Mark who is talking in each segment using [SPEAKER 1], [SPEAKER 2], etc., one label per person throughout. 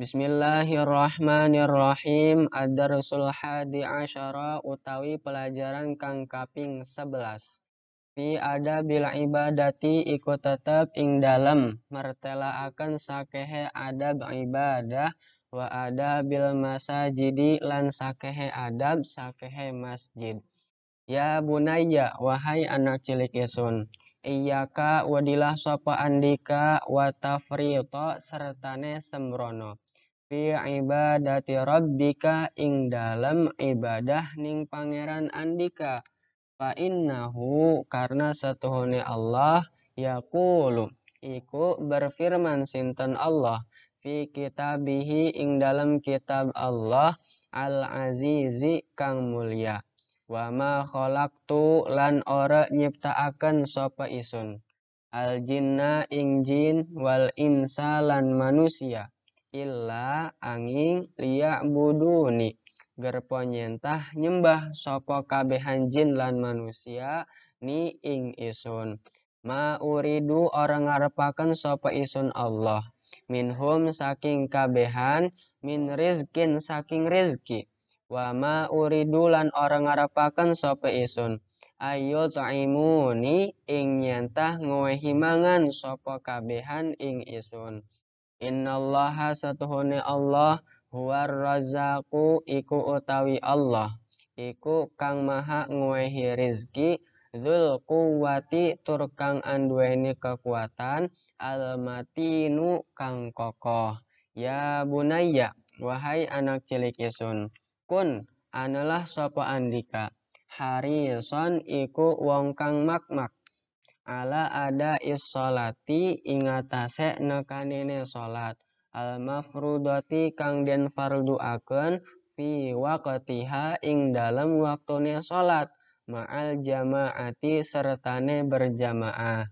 [SPEAKER 1] Bismillahirrahmanirrahim. Ad-darsul hadi asyara utawi pelajaran kang kaping 11. Fi ada bila ibadati iku tetep ing dalem mertelaaken sakehe adab ibadah wa ada bil masajidi lan sakehe adab sakehe masjid. Ya bunayya wahai anak cilik isun Iyaka wadilah sopa andika wa tafrito sertane sembrono. Fi ibadati rabbika ing dalam ibadah ning pangeran andika. Fa innahu karena satuhune Allah yaqulu iku berfirman sinten Allah fi kitabihi ing dalam kitab Allah al-azizi kang mulia. Wa ma khalaqtu lan ora nyiptaaken sapa isun. Al jinna ing jin wal insa lan manusia illa angin liya buduni. Gerpo nyentah nyembah sapa kabehan jin lan manusia ni ing isun. Ma uridu orang ngarepaken sapa isun Allah. Minhum saking kabehan min rizkin saking rizki. Wa ma uridu lan orang ngarapaken sapa isun. Ayo ta'imuni ing nyentah ngowehi mangan sapa kabehan ing isun innallaha satuhune Allah huwar razaku iku utawi Allah. Iku kang maha ngowehi rizki Zul kuwati tur kang anduweni kekuatan Al-matinu kang kokoh. Ya bunaya Wahai anak cilik isun kun analah sopo andika? Harison iku wong kang makmak ala ada isolati ingatase nekanine solat al mafrudoti kang den farduaken fi waqtiha ing dalam waktune solat ma'al jamaati sertane berjamaah.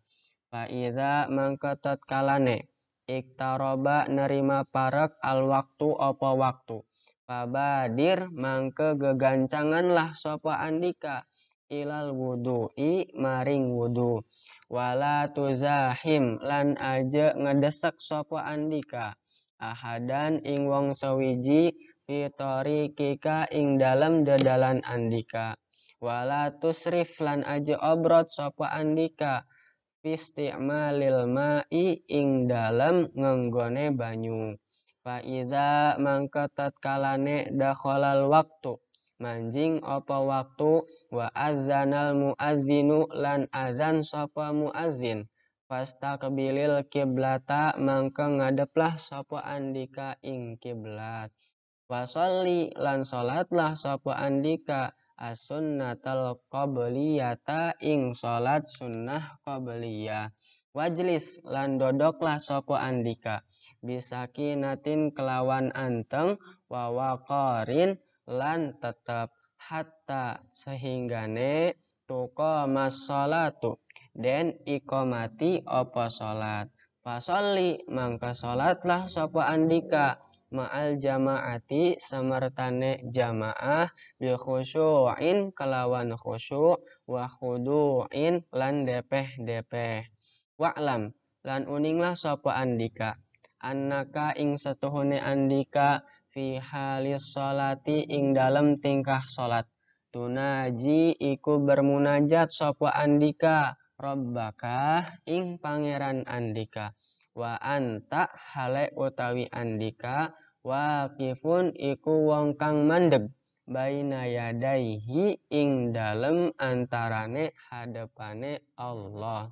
[SPEAKER 1] Fa idza mangkatat kalane iktaroba nerima parek al waktu apa waktu. Pabadir mangke gegancanganlah sopa andika. Ilal wudu'i maring wudu. Wala tuzahim lan aja ngedesek sopa andika. Ahadan ing wong sawiji fitori kika ing dalam dedalan andika. Wala tusrif lan aja obrot sopa andika. Fisti'malil ma'i ing dalam ngenggone banyu. Fa'idha mangkatat kalane dakhalal waktu manjing apa waktu? Wa adzanal muadzinu lan azan sapa muadzin? Fastaqbilil kiblata mangka ngadeplah sapa andika ing kiblat. Wasolli lan salatlah sapa andika. As-sunnatal qabliyata ing salat sunnah qabliyah wajlis lan dodoklah sapa andika. Bisaki natin kelawan anteng wawaqarin lan tetap hatta sehinggane tuko masolatu den ikomati opo solat fasolli mangka solatlah sopo andika ma'al jamaati samartane jamaah bi khusyu'in kelawan khusyu' wa khudu'in lan depeh depeh wa'lam lan uninglah sopo andika. Annaka ing setuhune andika fi halis solati ing dalam tingkah solat tunaji iku bermunajat sopo andika robbaka ing pangeran andika wa anta hale utawi andika kifun iku wong kang mandeg baina yadaihi ing dalem antarane hadapane Allah.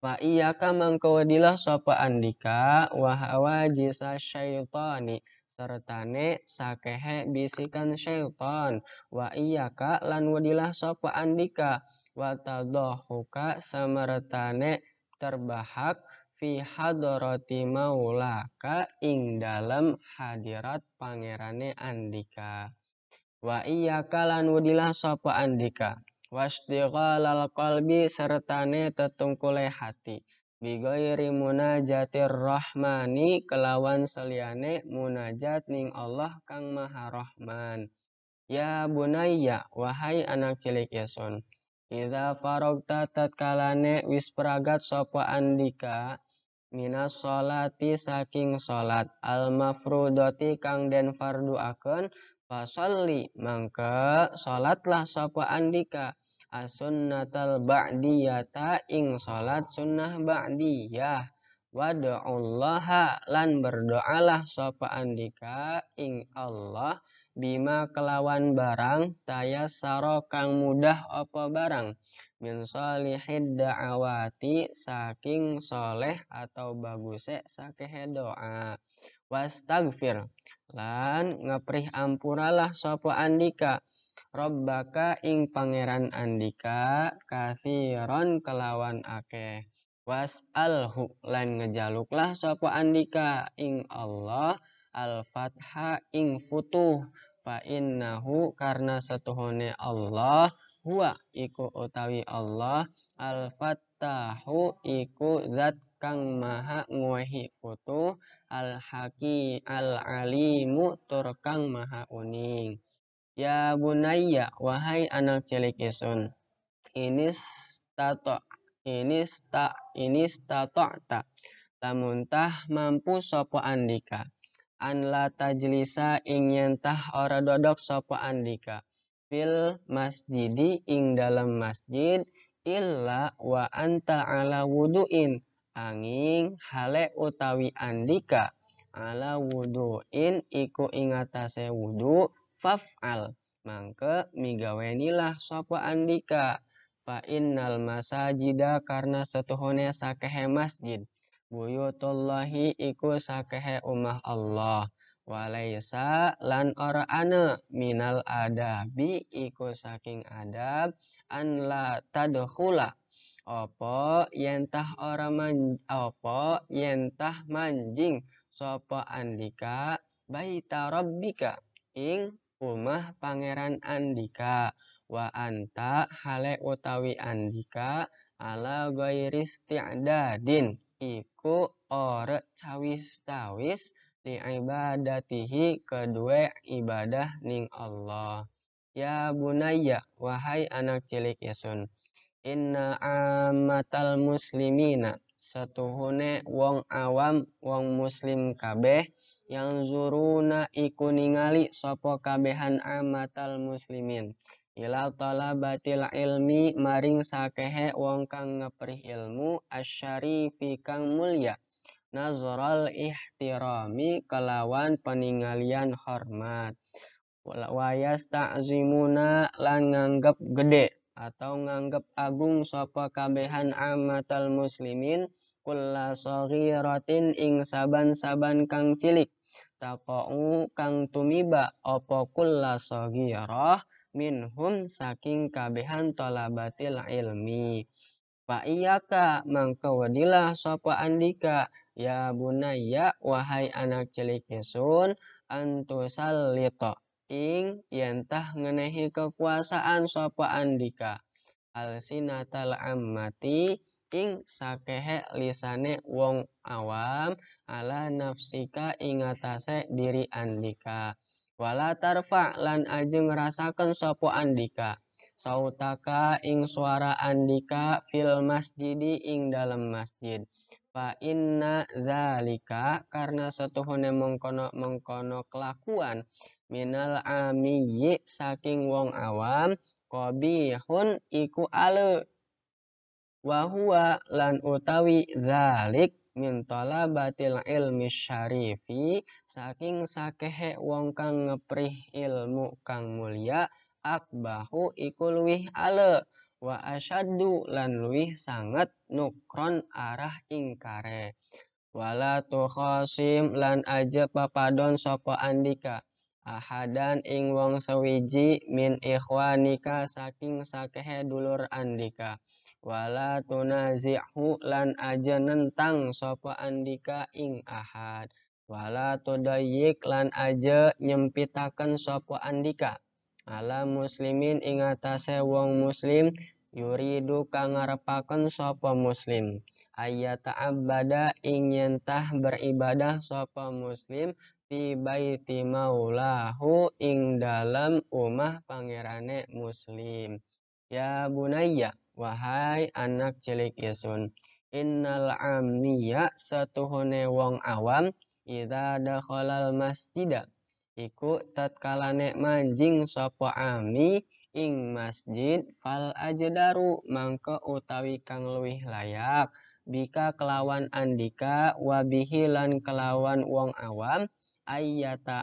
[SPEAKER 1] Fa iyyaka mangkawadilah sapa andika wa hawajisa syaitani sertane sakehe bisikan syaitan. Wa iyyaka lan wadilah sapa andika. Wa tadahuka samartane terbahak fi hadrati maulaka ing dalam hadirat pangerane andika. Wa iyyaka lan wadilah sapa andika. Wastighalal qalbi sertane tetungkule hati bigoiri munajatir rahmani kelawan seliane munajat ning Allah kang maha rahman. Ya bunayya wahai anak cilik yason Idza faragta tatkalane wis pragat sapa andika? Minas sholati saking sholat al mafrudoti kang den fardu akan fasolli mangke sholatlah sapa andika asunnatal ba'diyata ing sholat sunnah ba'diyah. Wada'ullaha lan berdoalah sapa andika ing Allah bima kelawan barang tayasaro kang mudah apa barang. Min solihid da'awati saking soleh atau baguse sakehe doa. Wastagfir lan ngaprih ampuralah sopo andika Robbaka ing pangeran andika kathiron kelawan akeh. Was alhu lan ngejaluklah sopo andika ing Allah al-fatha ing futuh. Fa innahu karena setuhune Allah huwa iku utawi Allah al-fattahu iku zat kang maha nguwehi futu al haki al alimu tur kang maha uning ya bunayya wahai anak cilik isun ini stato ini sta ini stato tak lamun tah mampu sopo andika. An la tajlisa ing yentah ora dodok sopo andika. Fil masjidi ing dalam masjid illa wa anta ala wuduin. Angin hale utawi andika. Ala wuduin iku ingatase wudu faf'al. Mangke migawenilah sapa andika. Fa innal masajida karena setuhune sakehe masjid. Buyutullahi iku sakehe umah Allah. Walaisa lan ora ana minal adabi iku saking adab an la tadkhula. Opo yentah ora man opo yentah manjing? Sapa andika? Baita rabbika. Ing umah pangeran andika wa anta hale utawi andika ala ghairis ti'dadin iku ora cawis-cawis li ibadatihi kedua ibadah ning Allah. Ya bunayya, wahai anak cilik yasun. Inna amatal muslimina. Setuhune wong awam, wong muslim kabeh. Yang zuruna iku ningali sopo kabehan amatal muslimin. Ila talabatil ilmi maring sakehe wong kang ngeprih ilmu asyarifi kang mulia nazral ihtirami kelawan peningalian hormat wayas ta'zimuna lan nganggep gede atau nganggep agung sapa kabehan amatal muslimin kulla saghiratin ing saban-saban kang cilik. Taqau kang tumiba apa kulla saghirah minhum saking kabehan talabatil ilmi. Fa iyaka mangka wadilah sapa andika Ya bunaya wahai anak cilik yesun antusallito ing yentah ngenehi kekuasaan sapa andika. Alsinatal ammati ing sakehe lisane wong awam ala nafsika ing atase diri andika. Wala tarfa lan ajeng ngerasakan sopo andika. Sautaka ing suara andika fil masjidi ing dalam masjid. Fa inna zalika karena setuhune mengkono mengkono kelakuan minal amiyyi saking wong awam qabihun iku ale wa huwa lan utawi zalik min talabatil ilmi syarifi saking sakehe wong kang ngeprih ilmu kang mulia akbahu iku luwih ale wa asyaddu lan luwih sangat nukron arah ingkare. Wala tukhasim lan aja papadon sapa andika ahadan ing wong sewiji min ikhwanika saking sakehe dulur andika wala tunazihu lan aja nentang sapa andika ing ahad. Wala tudayyik lan aja nyempitaken sapa andika. Ala muslimin ing atase wong muslim yuridu kang ngarepaken sapa muslim. Ayata abada ing yentah beribadah sapa muslim fi baiti maulahu ing dalam umah pangerane muslim. Ya bunayya wahai anak cilik yesun innal ammiya satuhune wong awam idza dakhalal masjida iku tatkalane manjing sapa ami ing masjid fal ajdaru mangka utawi kang luwih layak bika kelawan andika wabihi lan kelawan wong awam ayyata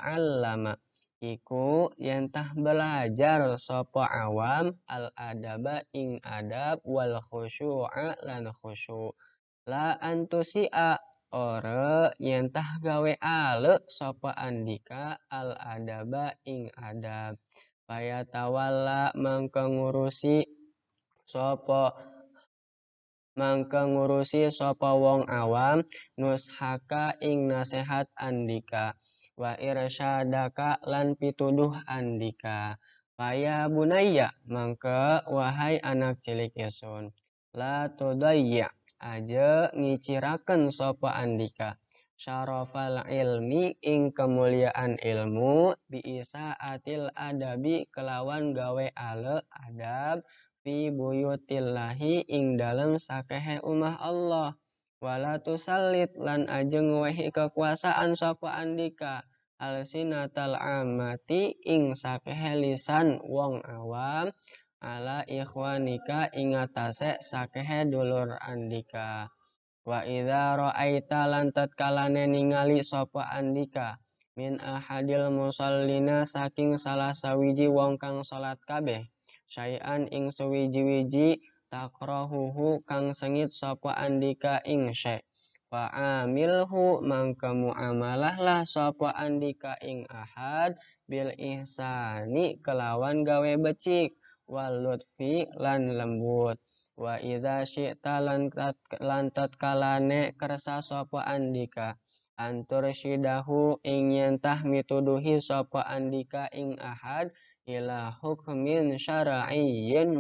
[SPEAKER 1] iku yentah belajar sapa awam al adaba ing adab wal khusyu'a lan khusyu' la antusia ore yentah gawe ale sapa andika al adaba ing adab. Faya tawalla mangka ngurusi sapa mangka ngurusi sapa wong awam nushaka ing nasihat andika wa irsyadaka lan pituduh andika. Faya bunayya mangka wahai anak cilik yasun la tudayya aja ngiciraken sapa andika. Syarafal ilmi ing kemuliaan ilmu biisa atil adabi kelawan gawe ale adab fi buyutillahi ing dalam sakehe umah Allah. Wala tusallit lan ajeng wehi kekuasaan sapa andika alsinatal amati ing sakehe lisan wong awam ala ikhwanika ing atase sakehe dulur andika. Wa idza ra'aita lan tatkalane ningali sapa andika min ahadil musallina saking salah sawiji wong kang salat kabeh syai'an ing sewiji-wiji takrahuhu kang sengit sapa andika ing syai' fa amilhu mangka muamalah lah sapa andika ing ahad bil ihsani kelawan gawe becik wal lutfi lan lembut. Wa idza syi'ta lan tatkalane kersa sapa andika antur syidahu ing yentah mituduhi sapa andika ing ahad ila hukmin syara'iyyin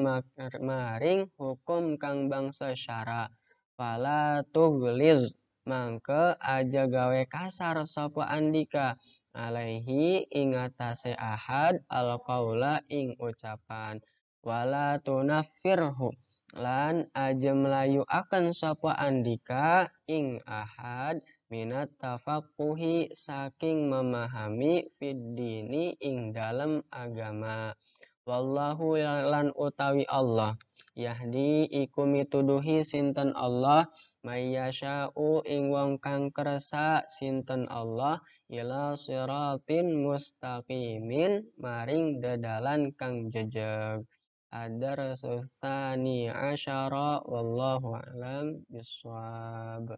[SPEAKER 1] maring hukum kang bangsa syara. Fala tughliz mangke aja gawe kasar sapa andika. Alaihi ing atase ahad alqaula ing ucapan. Wala tunaffirhu lan aja melayu akan sapa andika ing ahad minat tafaqquhi saking memahami fiddini ing dalam agama wallahu lan utawi Allah. Yahdi iku mituduhi sinten Allah. Mayyasha'u ing wong kang kersa sinten Allah. Ila siratin mustaqimin maring dedalan kang jejeg. Ad-darsu tsani asyara wallahu a'lam bissawab